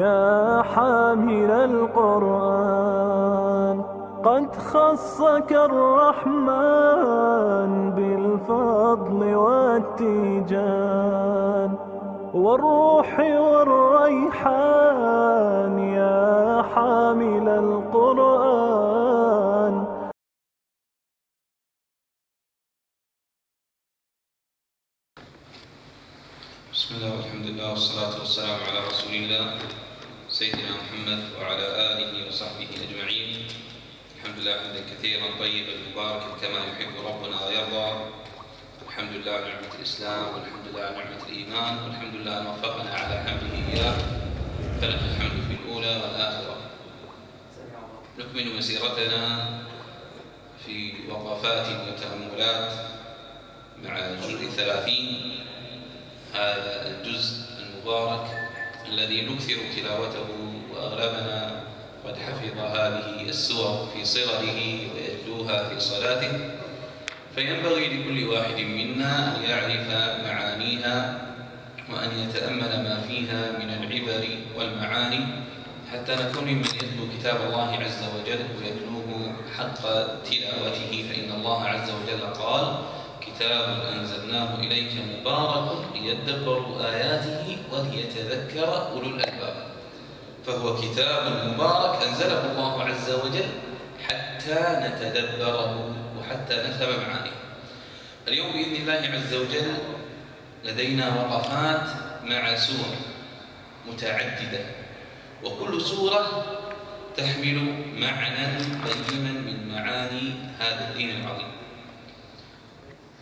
يا حامل القرآن قد خصك الرحمن بالفضل والتيجان. والروح والريحان يا حامل القرآن بسم الله والحمد لله والصلاة والسلام على رسول الله سيدنا محمد وعلى آله وصحبه أجمعين الحمد لله حمدا كثيرا طيبا مباركا كما يحب ربنا ويرضى الحمد لله على نعمة الإسلام والحمد لله على نعمة الإيمان والحمد لله أن وفقنا على حمده إياه. فله الحمد في الأولى والآخرة. نكمل مسيرتنا في وقفات وتأملات مع الجزء الثلاثين هذا الجزء المبارك الذي نكثر تلاوته وأغلبنا قد حفظ هذه السور في صغره ويتلوها في صلاته. فينبغي لكل واحد منا أن يعرف معانيها وأن يتأمل ما فيها من العبر والمعاني حتى نكون ممن يتلو كتاب الله عز وجل ويتلوه حق تلاوته. فإن الله عز وجل قال كتاب أنزلناه إليك مبارك ليدبروا آياته وليتذكر أولو الألباب فهو كتاب مبارك أنزله الله عز وجل حتى نتدبره. وحتى نفهم معانيه اليوم بإذن الله عز وجل لدينا وقفات مع سور متعددة وكل سورة تحمل معنى قديما من معاني هذا الدين العظيم.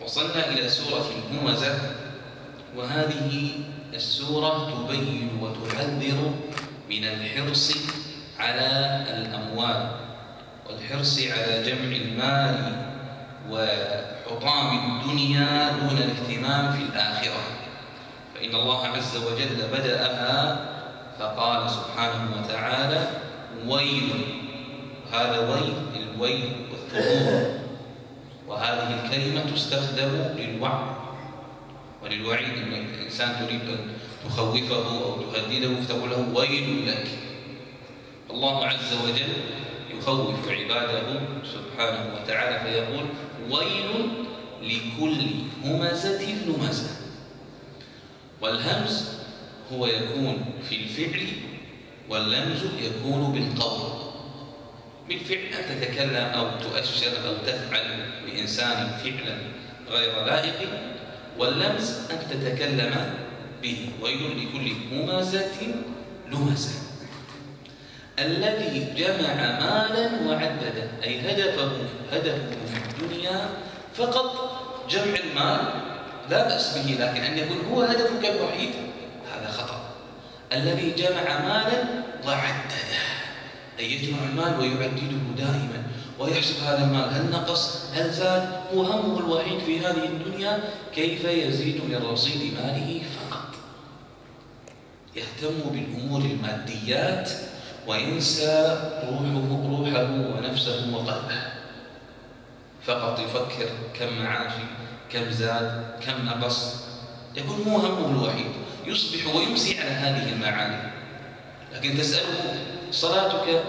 وصلنا إلى سورة همزة وهذه السورة تبين وتحذر من الحرص على الأموال والحرص على جمع المال وحطام الدنيا دون الاهتمام في الآخرة. فإن الله عز وجل بدأها فقال سبحانه وتعالى ويل. هذا ويل الويل والثبور وهذه الكلمة تستخدم للوعد. وللوعيد إن الإنسان تريد أن تخوفه أو تهدده فتقول له ويل لك. الله عز وجل يخوف عباده سبحانه وتعالى فيقول ويل لكل همزة لمزة. والهمز هو يكون في الفعل واللمز يكون بالقول. بالفعل أن تتكلم أو تؤشر أو تفعل بإنسان فعلا غير لائق واللمس أن تتكلم به. ويل لكل همزة لمزة. الذي جمع مالا وعدده أي هدفه هدفه في الدنيا فقط جمع المال لا بأس به لكن أن يكون هو هدفك الوحيد هذا خطأ. الذي جمع مالا وعدده أي يجمع المال ويعدده دائما ويحسب هذا المال هل نقص هل زاد هو همه الوحيد في هذه الدنيا كيف يزيد من رصيد ماله فقط؟ يهتم بالأمور الماديات وينسى روحه روحه ونفسه وقلبه. فقط يفكر كم معاشي كم زاد كم نقص. يكون هو همه الوحيد. يصبح ويمسي على هذه المعاني. لكن تسأله صلاتك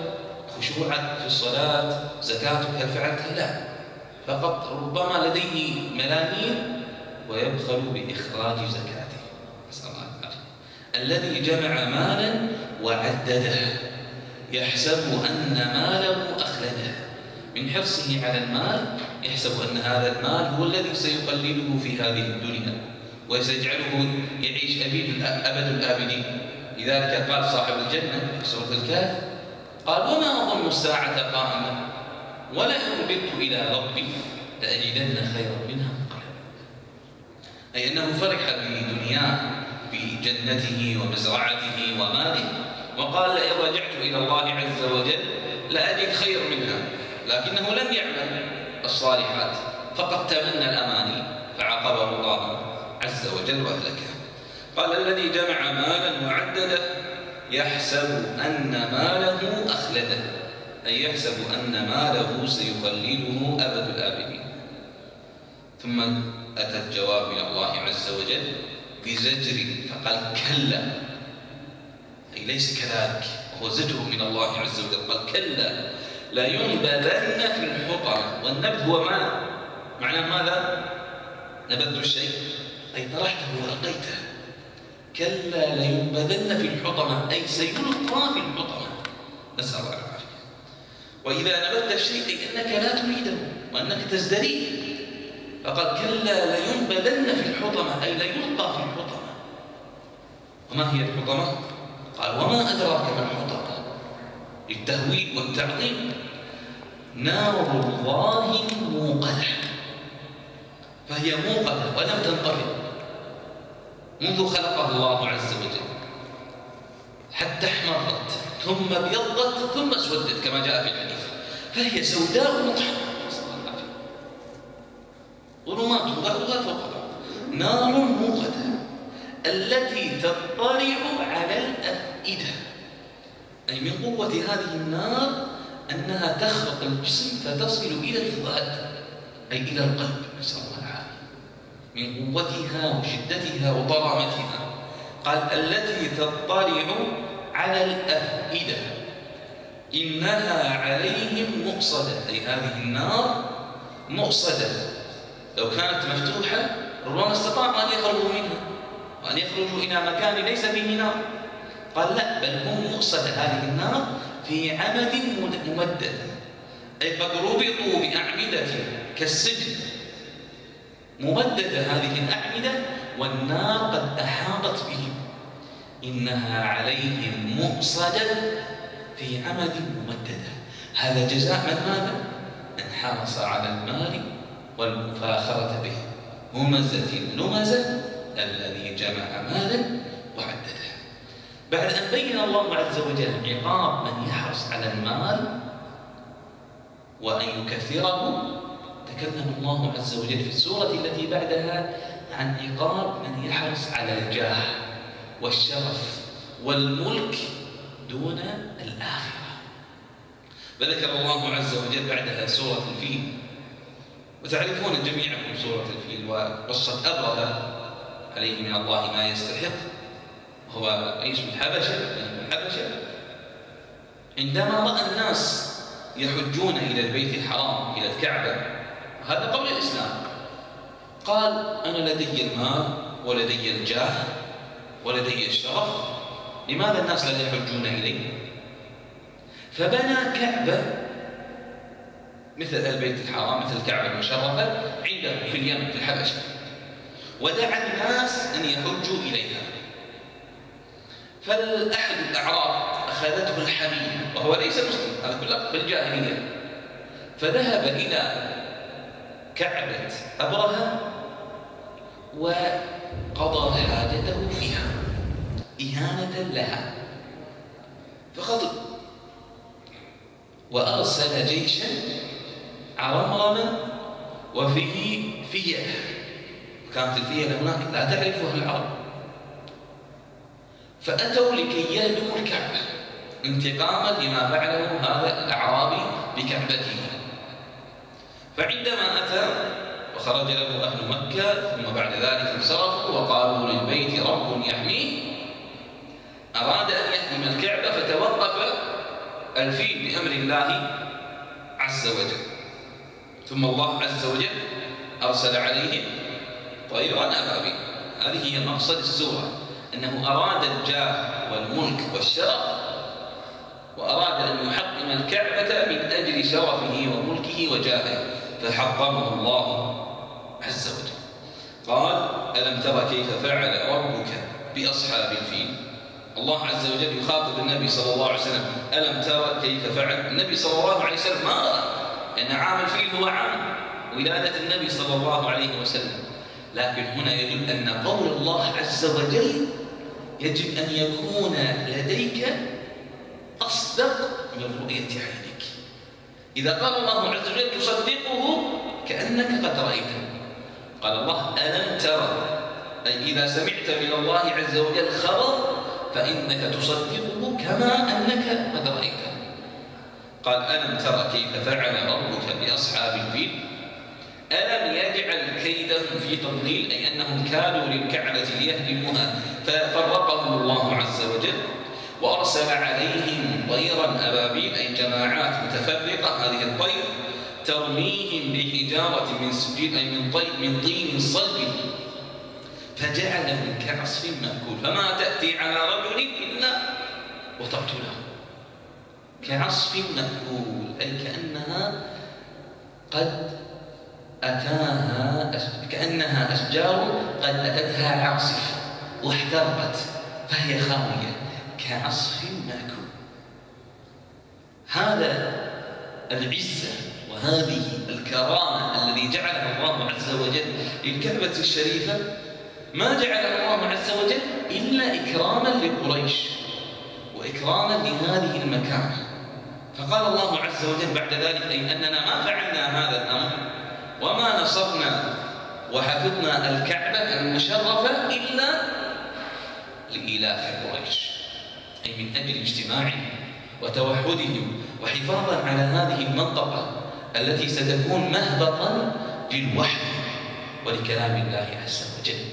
خشوعك في الصلاة زكاتك هل فعلتها؟ لا. فقط ربما لديه ملايين ويبخل بإخراج زكاته. نسأل الله العافية. الذي جمع مالا وعدده. يحسب أن ماله أخلده. من حرصه على المال يحسب أن هذا المال هو الذي سيقلده في هذه الدنيا وسيجعله يعيش أبيد أبد الآبدين. لذلك قال صاحب الجنة في سورة الكهف قال وما أظن الساعة قائمة؟ ولئن رددت إلى ربي لأجدن خيرا منها منقلبا أي أنه فرح بدنياه بجنته ومزرعته وماله. وقال لئن رجعت إلى الله عز وجل لأجد خير منها لكنه لم يعمل الصالحات فقد تمنى الأماني فعاقبه الله عز وجل وأهلكه. قال الذي جمع مالا وعدده يحسب أن ماله أخلده أي يحسب أن ماله سيخلده أبد الآبدين. ثم أتى الجواب من الله عز وجل بزجر فقال كلا. أي ليس كذلك. وهو زجر من الله عز وجل. قال كلا لا ينبذن في الحطمة والنبذ هو ما؟ معناه ماذا؟ نبذت الشيء. أي طرحته وألقيته كلا لينبذن في الحطمة. أي سيلقى في الحطمة. نسأل الله العافية. وإذا نبذت الشيء أي أنك لا تريده وأنك تزدريه. فقال كلا لينبذن في الحطمة. أي ليلقى في الحطمة. وما هي الحطمة؟ قال وما أدراك ما الحطمة للتهويل والتعظيم نار الله موقدة. فهي موقدة ولم تنطفئ منذ خلقها الله عز وجل. حتى احمرت ثم ابيضت ثم اسودت كما جاء في الحديث. فهي سوداء مطحنه ظلمات بعضها فوق بعض. نار موقدة. التي تطلع على الأفئدة. أي من قوة هذه النار أنها تخرق الجسم فتصل إلى الفؤاد أي إلى القلب نسأل الله العافية. من قوتها وشدتها وضرامتها. قال التي تطلع على الأفئدة. إنها عليهم مؤصدة أي هذه النار مؤصدة لو كانت مفتوحة ربما استطاعوا أن يخرجوا منها. وأن يخرجوا إلى مكان ليس فيه نار. قال لا بل هم مؤصدة هذه النار في عمد ممدد. أي قد ربطوا بأعمدة كالسجن. ممددة هذه الأعمدة والنار قد أحاطت بهم إنها عليهم مؤصدة في عمد ممددة. هذا جزاء من ماذا؟ من حرص على المال والمفاخرة به. همزة لمزة الذي جمع مالا وعدده. بعد أن بين الله عز وجل عقاب من يحرص على المال وأن يكثره تكلم الله عز وجل في السورة التي بعدها عن عقاب من يحرص على الجاه والشرف والملك دون الآخرة. فذكر الله عز وجل بعدها سورة الفيل. وتعرفون جميعكم سورة الفيل وقصة أبرهة عليه من الله ما يستحق. هو رئيس الحبشة الحبشة. عندما رأى الناس يحجون إلى البيت الحرام إلى الكعبة هذا قبل الإسلام. قال أنا لدي المال ولدي الجاه ولدي الشرف لماذا الناس لا يحجون إليه فبنى كعبة مثل البيت الحرام مثل الكعبة المشرفة عنده في اليمن في الحبشة. ودعا الناس أن يحجوا إليها. فالأحد الأعراب أخذته الحمية وهو ليس مسلم هذا كله في الجاهلية. فذهب إلى كعبة أبرهة وقضى حاجته فيها إهانة لها. فخطب وأرسل جيشا عرمرما وفيه فية كانت الفيلة هناك لا تعرفها العرب فأتوا لكي يهدموا الكعبة انتقاما لما فعله هذا الأعرابي بكعبته. فعندما أتى وخرج له أهل مكة ثم بعد ذلك انصرفوا وقالوا للبيت رب يحميه. أراد أن يهدم الكعبة فتوقف الفيل بأمر الله عز وجل. ثم الله عز وجل أرسل عليهم طيرا أبابيل هذه هي مقصد السورة أنه أراد الجاه والملك والشرف وأراد أن يحطم الكعبة من أجل شرفه وملكه وجاهه فحطمه الله عز وجل. قال ألم ترى كيف فعل ربك بأصحاب الفيل؟ الله عز وجل يخاطب النبي صلى الله عليه وسلم. ألم ترى كيف فعل؟ النبي صلى الله عليه وسلم ما رأى أن عام الفيل هو عام. ولادة النبي صلى الله عليه وسلم. لكن هنا يدل أن قول الله عز وجل يجب أن يكون لديك أصدق من رؤية عينك. إذا قال الله عز وجل تصدقه كأنك قد رأيته. قال الله ألم ترى أي إذا سمعت من الله عز وجل خبر فإنك تصدقه كما أنك قد رأيته. قال ألم ترى كيف فعل ربك بأصحاب الفيل؟ ألم يجعل كيدهم في تضليل؟ أي أنهم كادوا للكعبة ليهدموها. ففرقهم الله عز وجل وأرسل عليهم طيرا أبابيل أي جماعات متفرقة هذه الطير ترميهم بحجارة من سجيل أي من طير من طين صلب. فجعلهم كعصف مأكول. فما تأتي على رجل إلا وتقتله. كعصف مأكول أي كأنها قد أتاها كأنها أشجار قد أتتها عاصف واحترقت فهي خاوية كعصف مأكول هذا العزة وهذه الكرامة الذي جعلها الله عز وجل للكعبة الشريفة ما جعلها الله عز وجل إلا إكراما لقريش وإكراما لهذه المكانة فقال الله عز وجل بعد ذلك أي أننا ما فعلنا هذا الأمر وما نصرنا وحفظنا الكعبة المشرفة إلا لإيلاف قريش. أي من أجل اجتماعهم وتوحدهم وحفاظا على هذه المنطقة التي ستكون مهبطا للوحي ولكلام الله عز وجل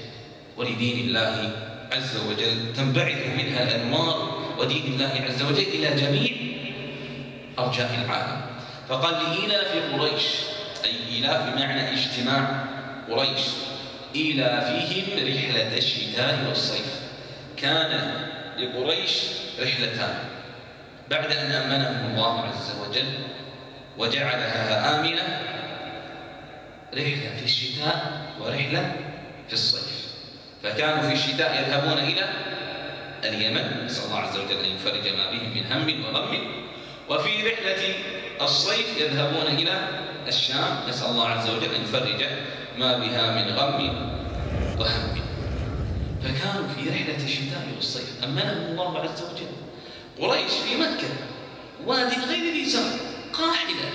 ولدين الله عز وجل. تنبعث منها الأنوار ودين الله عز وجل إلى جميع أرجاء العالم. فقال لإيلاف قريش أي إيلاف بمعنى اجتماع قريش. إيلافهم رحلة الشتاء والصيف. كان لقريش رحلتان. بعد أن أمنهم الله عز وجل وجعلها آمنة رحلة في الشتاء ورحلة في الصيف. فكانوا في الشتاء يذهبون إلى اليمن. نسأل الله عز وجل أن يفرج ما بهم من هم وغم وفي رحلة الصيف يذهبون إلى الشام. نسأل الله عز وجل أن يفرج ما بها من غم وهم. فكانوا في رحلة الشتاء والصيف. أمنهم الله عز وجل قريش في مكة واد غير ذي زرع قاحلة.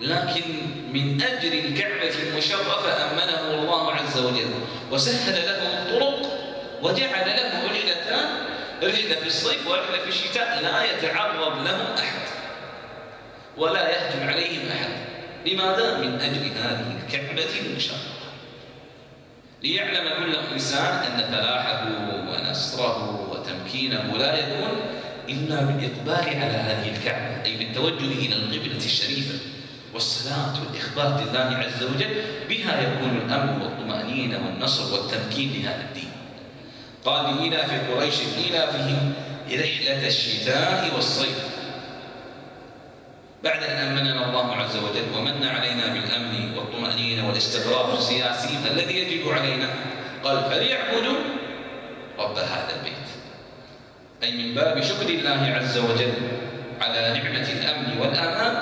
لكن من أجل الكعبة المشرفة أمنه الله عز وجل وسهل لهم الطرق وجعل لهم رحلتان رحلة في الصيف ورحلة في الشتاء لا يتعرض لهم أحد. ولا يهجم عليهم أحد. لماذا؟ من أجل هذه الكعبة المشرفة ليعلم كل إنسان أن فلاحه ونصره وتمكينه لا يكون إلا بالإقبال على هذه الكعبة أي بالتوجه إلى القبلة الشريفة. والصلاة والإخبات لله عز وجل بها يكون الأمن والطمأنينة والنصر والتمكين لهذا الدين. قال لإلاف قريش إلافهم رحلة الشتاء والصيف. بعد أن أمننا الله عز وجل ومن علينا بالأمن والطمأنينة والاستقرار السياسي الذي يجب علينا قال فليعبدوا رب هذا البيت. أي من باب شكر الله عز وجل على نعمة الأمن والأمان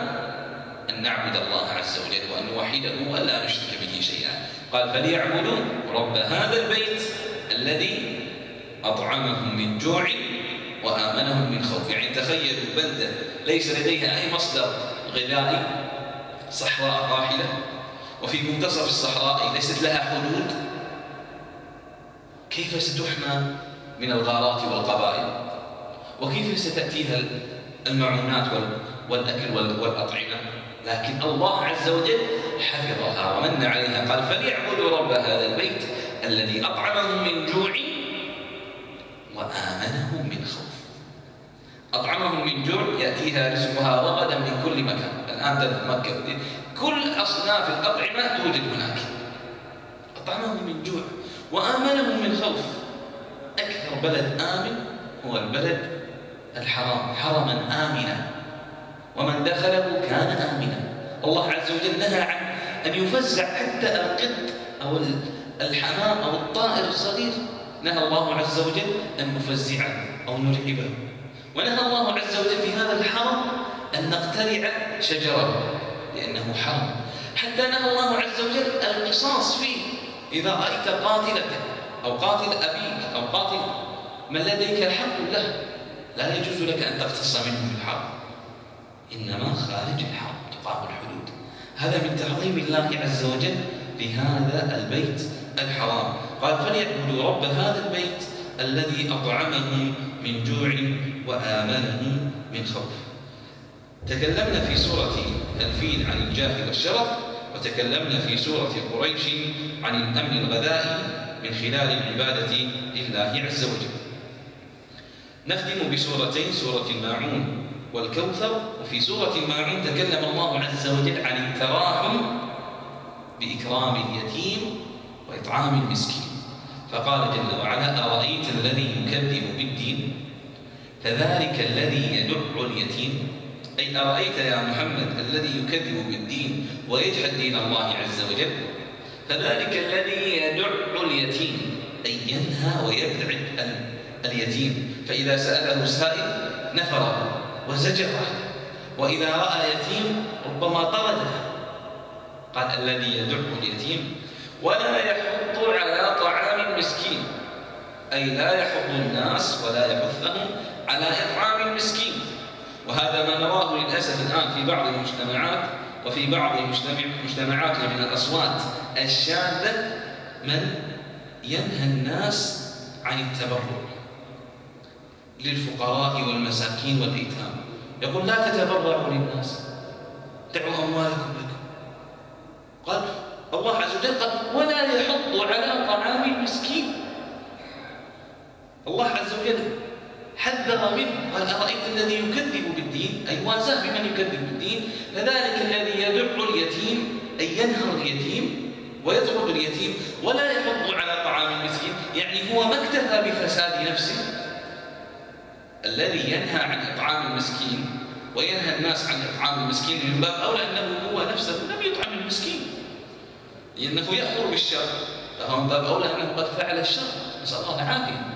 أن نعبد الله عز وجل وأن نوحده ولا نشرك به شيئا. قال فليعبدوا رب هذا البيت الذي أطعمهم من جوع وآمنهم من خوف. يعني تخيلوا بلدة ليس لديها أي مصدر غذائي صحراء قاحلة وفي منتصف الصحراء ليست لها حدود. كيف ستحمى من الغارات والقبائل؟ وكيف ستأتيها المعونات والأكل والأطعمة؟ لكن الله عز وجل حفظها ومن عليها قال فليعبدوا رب هذا البيت الذي أطعمهم من جوع وآمنهم من خوف. أطعمهم من جوع يأتيها رزقها رغدا من كل مكان. الآن تذهب مكة. كل أصناف الأطعمة توجد هناك. أطعمهم من جوع وآمنهم من خوف. أكثر بلد آمن هو البلد الحرام حرما آمنا. ومن دخله كان آمنا. الله عز وجل نهى عن أن يفزع حتى القط أو الحمام أو الطائر الصغير. نهى الله عز وجل أن نفزعه أو نرعبه. ونهى الله عز وجل في هذا الحرم أن نقتلع شجرة لأنه حرم حتى نهى الله عز وجل القصاص فيه. إذا رأيت قاتلك أو قاتل أبيك أو قاتل من لديك الحق له لا يجوز لك أن تقتص منه في الحرم. إنما خارج الحرم تقام الحدود. هذا من تعظيم الله عز وجل لهذا البيت الحرام. قال فليعبدوا رب هذا البيت الذي أطعمهم من جوع وآمنه من خوف. تكلمنا في سورة الفيل عن الجاه والشرف وتكلمنا في سورة قريش عن الأمن الغذائي من خلال العبادة لله عز وجل. نختم بسورتين سورة الماعون والكوثر. وفي سورة الماعون تكلم الله عز وجل عن التراحم بإكرام اليتيم وإطعام المسكين. فقال جل وعلا أرأيت الذي يكذب بالدين؟ فذلك الذي يدع اليتيم. أي أرأيت يا محمد الذي يكذب بالدين ويجهل دين الله عز وجل؟ فذلك الذي يدع اليتيم أي ينهى ويبعد اليتيم. فإذا سأله سائل نفره وزجره وإذا رأى يتيم ربما طرده قال الذي يدع اليتيم ولا يحض على طعام المسكين. أي لا يحض الناس ولا يحثهم على إطعام المسكين. وهذا ما نراه للأسف الآن في بعض المجتمعات وفي بعض مجتمعاتنا من الأصوات الشاذة من ينهى الناس عن التبرع للفقراء والمساكين والأيتام. يقول لا تتبرعوا للناس دعوا أموالكم لكم. قال الله عز وجل قال ولا يحض على طعام المسكين. الله عز وجل حذر منه. قال أرأيت الذي يكذب بالدين؟ أي وازاه بمن يكذب بالدين؟ فذلك الذي يدع اليتيم أي ينهر اليتيم ويطرد اليتيم ولا يحض على طعام المسكين. يعني هو ما اكتفى بفساد نفسه. الذي ينهى عن إطعام المسكين وينهى الناس عن إطعام المسكين من باب أولى أنه هو نفسه لم يطعم المسكين. لأنه يأمر بالشر. فهو من باب أولى أنه قد فعل الشر. نسأل الله العافية.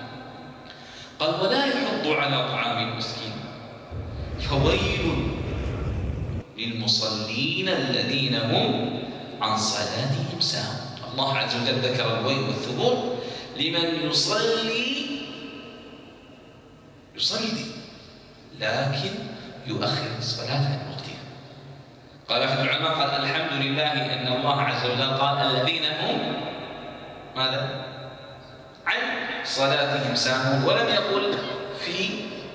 قال ولا يحض على طعام المسكين. فويل للمصلين الذين هم عن صلاتهم ساهون. الله عز وجل ذكر الويل والثبور لمن يصلي يصلي لكن يؤخر الصلاة عن وقتها. قال أحد العلماء قال الحمد لله أن الله عز وجل قال الذين هم ماذا؟ صلاتهم ساهون. ولم يقل في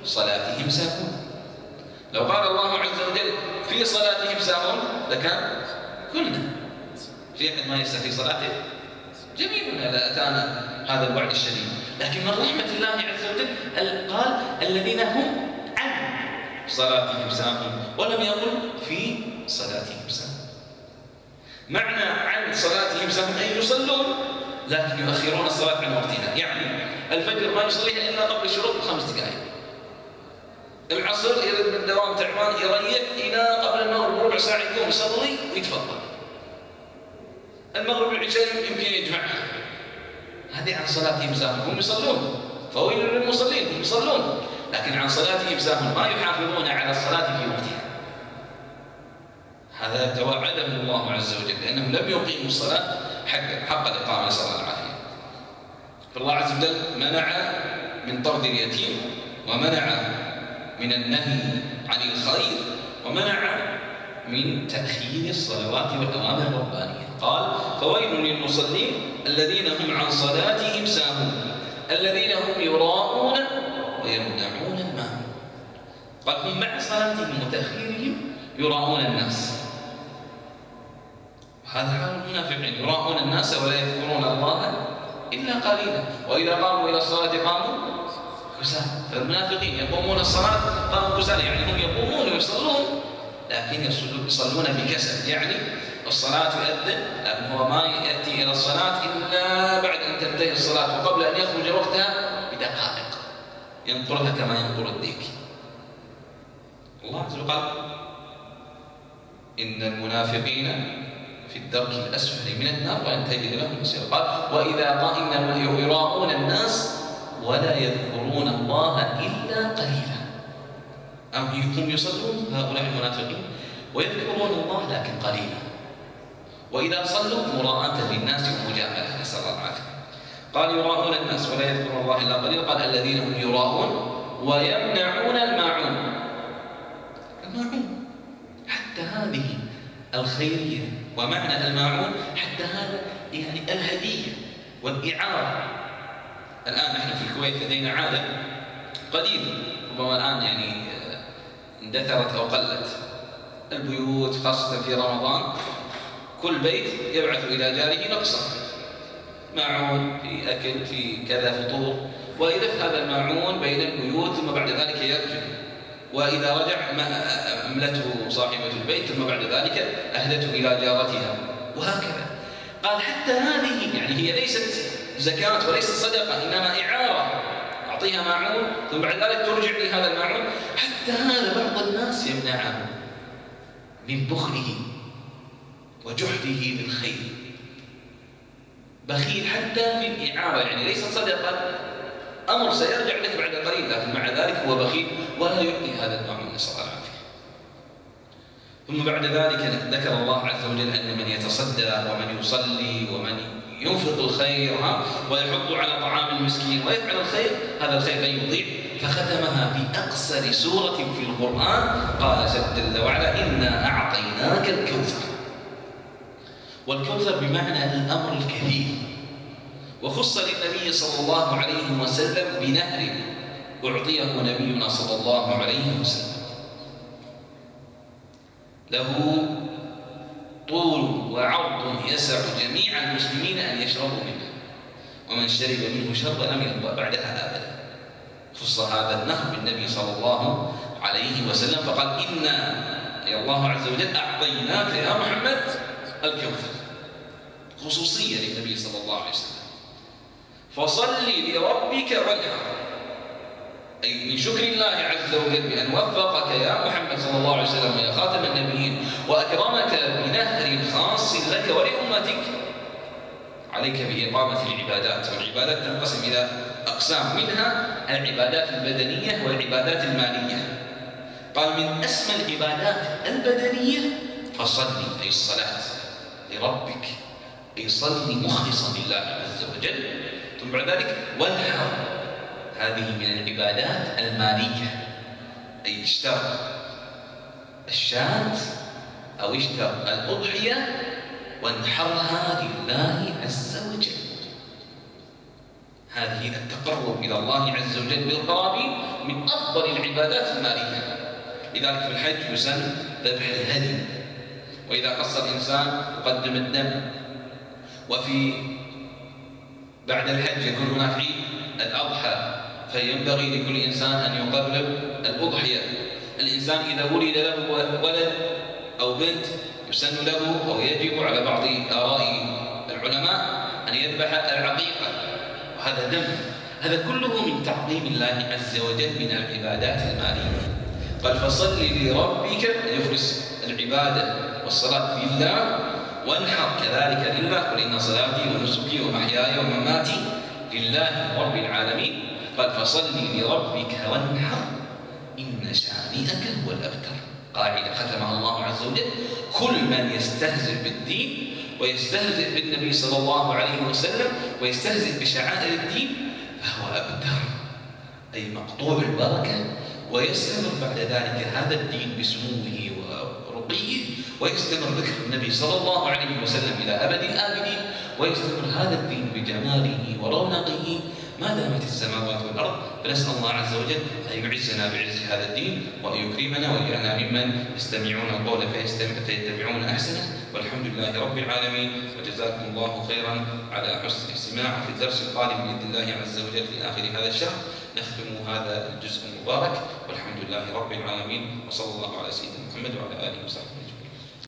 صلاتهم ساهون. لو قال الله عز وجل في صلاتهم ساهون لكان كلنا في أحد ما يسهى في صلاته؟ جميل إذا أتانا هذا الوعد الشديد. لكن من رحمة الله عز وجل قال الذين هم عن صلاتهم ساهون. ولم يقل في صلاتهم ساهون. معنى عن صلاتهم ساهون أي يصلون لكن يؤخرون الصلاة عن وقتها. يعني الفجر ما يصليها إلا قبل الشروق بخمس دقائق. العصر إذا من الدوام تعبان يريح إلى قبل المغرب ربع ساعة يقوم يصلي ويتفضل المغرب والعشاء يمكن يجمعها هذه عن صلاتهم ساهون هم يصلون. فويل للمصلين؟ هم يصلون. لكن عن صلاتهم ساهون ما يحافظون على الصلاة في وقتها. هذا توعدهم الله عز وجل. لأنهم لم يقيموا الصلاة حق حق الإقامة نسأل الله العافية فالله عز وجل منع من طرد اليتيم ومنع من النهي عن الخير ومنع من تأخير الصلوات والأوامر الربانية. قال فويل للمصلين الذين هم عن صلاتهم ساهون الذين هم يراءون ويمنعون الماء قال هم مع صلاتهم وتأخيرهم يراءون الناس. هذا حال المنافقين يراءون الناس ولا يذكرون الله إلا قليلا. وإذا قاموا إلى الصلاة قاموا كسالى. فالمنافقين يقومون الصلاة قاموا كسالى يعني هم يقومون ويصلون لكن يصلون بكسل. يعني الصلاة يؤذن لكن هو ما يأتي إلى الصلاة إلا بعد أن تنتهي الصلاة وقبل أن يخرج وقتها بدقائق. ينقرها كما ينقر الديك. الله عز وجل قال إن المنافقين في الدرك الأسفل من النار وأن تجد لهم نصيرا قال وإذا قال إنهم يراءون الناس ولا يذكرون الله إلا قليلا. أم هم يصلون؟ هؤلاء المنافقين. ويذكرون الله لكن قليلا. وإذا صلوا مراءة للناس ومجاملة نسأل الله العافية قال يراءون الناس ولا يذكرون الله إلا قليلا. قال الذين هم يراءون ويمنعون الماعون. الماعون. حتى هذه الخيرية. ومعنى الماعون حتى هذا يعني الهدية والإعارة. الآن نحن في الكويت لدينا عادة قديمة ربما الآن يعني اندثرت أو قلت. البيوت خاصة في رمضان كل بيت يبعث إلى جاره نقصا. ماعون في أكل في كذا فطور. ويلف هذا الماعون بين البيوت ثم بعد ذلك يرجع. وإذا رجع أملته صاحبة البيت ثم بعد ذلك أهدته إلى جارتها. وهكذا. قال حتى هذه يعني هي ليست زكاة وليست صدقة إنما إعارة. أعطيها ماعون ثم بعد ذلك ترجع لي هذا الماعون حتى هذا بعض الناس يمنعه من بخله وجحده بالخير بخيل حتى في الإعارة يعني ليست صدقة أمر سيرجع لك بعد قليل لكن مع ذلك هو بخيل ولا يعطي هذا المأمون نسأل الله العافية ثم بعد ذلك ذكر الله عز وجل أن من يتصدى ومن يصلي ومن ينفق الخير ويحض على طعام المسكين ويفعل الخير هذا الخير لا يضيع. فختمها في أقصر سورة في القرآن قال جل وعلا إنا أعطيناك الكوثر. والكوثر بمعنى الأمر الكثير وخص للنبي صلى الله عليه وسلم بنهر أعطيه نبينا صلى الله عليه وسلم. له طول وعرض يسع جميع المسلمين أن يشربوا منه ومن شرب منه شربا لم يرضى بعدها أبدا. خص هذا النهر بالنبي صلى الله عليه وسلم فقال إنا يا الله عز وجل أعطيناك يا محمد الكوثر. خصوصية للنبي صلى الله عليه وسلم. فصل لربك وانحر أي من شكر الله عز وجل بأن وفقك يا محمد صلى الله عليه وسلم يا خاتم النبيين وأكرمك بنهر خاص لك ولأمتك. عليك بإقامة العبادات والعبادات تنقسم إلى أقسام منها العبادات البدنية والعبادات المالية. قال من أسمى العبادات البدنية فصلي أي الصلاة لربك. أي صلي مخلصا لله عز وجل. ثم بعد ذلك. وانحر هذه من العبادات المالية. أي اشتر الشاة أو اشتر الأضحية وانحرها لله عز وجل. هذه التقرب إلى الله عز وجل بالقراب من أفضل العبادات المالية. لذلك في الحج يسن ذبح الهدي. وإذا قص الإنسان يقدم الدم. وفي بعد الحج يكون هناك عيد الأضحى فينبغي لكل إنسان أن يقرب الأضحية. الإنسان إذا ولد له ولد أو بنت يسن له أو يجب على بعض آراء العلماء أن يذبح العقيقة. وهذا دم. هذا كله من تعظيم الله عز وجل من العبادات المالية. قال فصل لربك يخلص العبادة والصلاة لله وانحر كذلك لله قل إن صلاتي ونسكي ومحياي ومماتي لله رب العالمين. قال فصل لربك وانحر إن شانئك هو الأبتر. قاعدة ختمها الله عز وجل كل من يستهزئ بالدين ويستهزئ بالنبي صلى الله عليه وسلم ويستهزئ بشعائر الدين فهو أبتر. أي مقطوع البركة ويستمر بعد ذلك هذا الدين بسموه ورقيه ويستمر ذكر النبي صلى الله عليه وسلم إلى أبد الآبدين ويستمر هذا الدين بجماله ورونقه. ما دامت السماوات والأرض فنسأل الله عز وجل أن يعزنا بعز هذا الدين وأن يكرمنا ويجعلنا ممن يستمعون القول فيتبعون أحسنه. والحمد لله رب العالمين. وجزاكم الله خيرا على حسن الاستماع في الدرس القادم بإذن الله عز وجل في آخر هذا الشهر. نختم هذا الجزء المبارك. والحمد لله رب العالمين. وصلى الله على سيدنا محمد وعلى آله وصحبه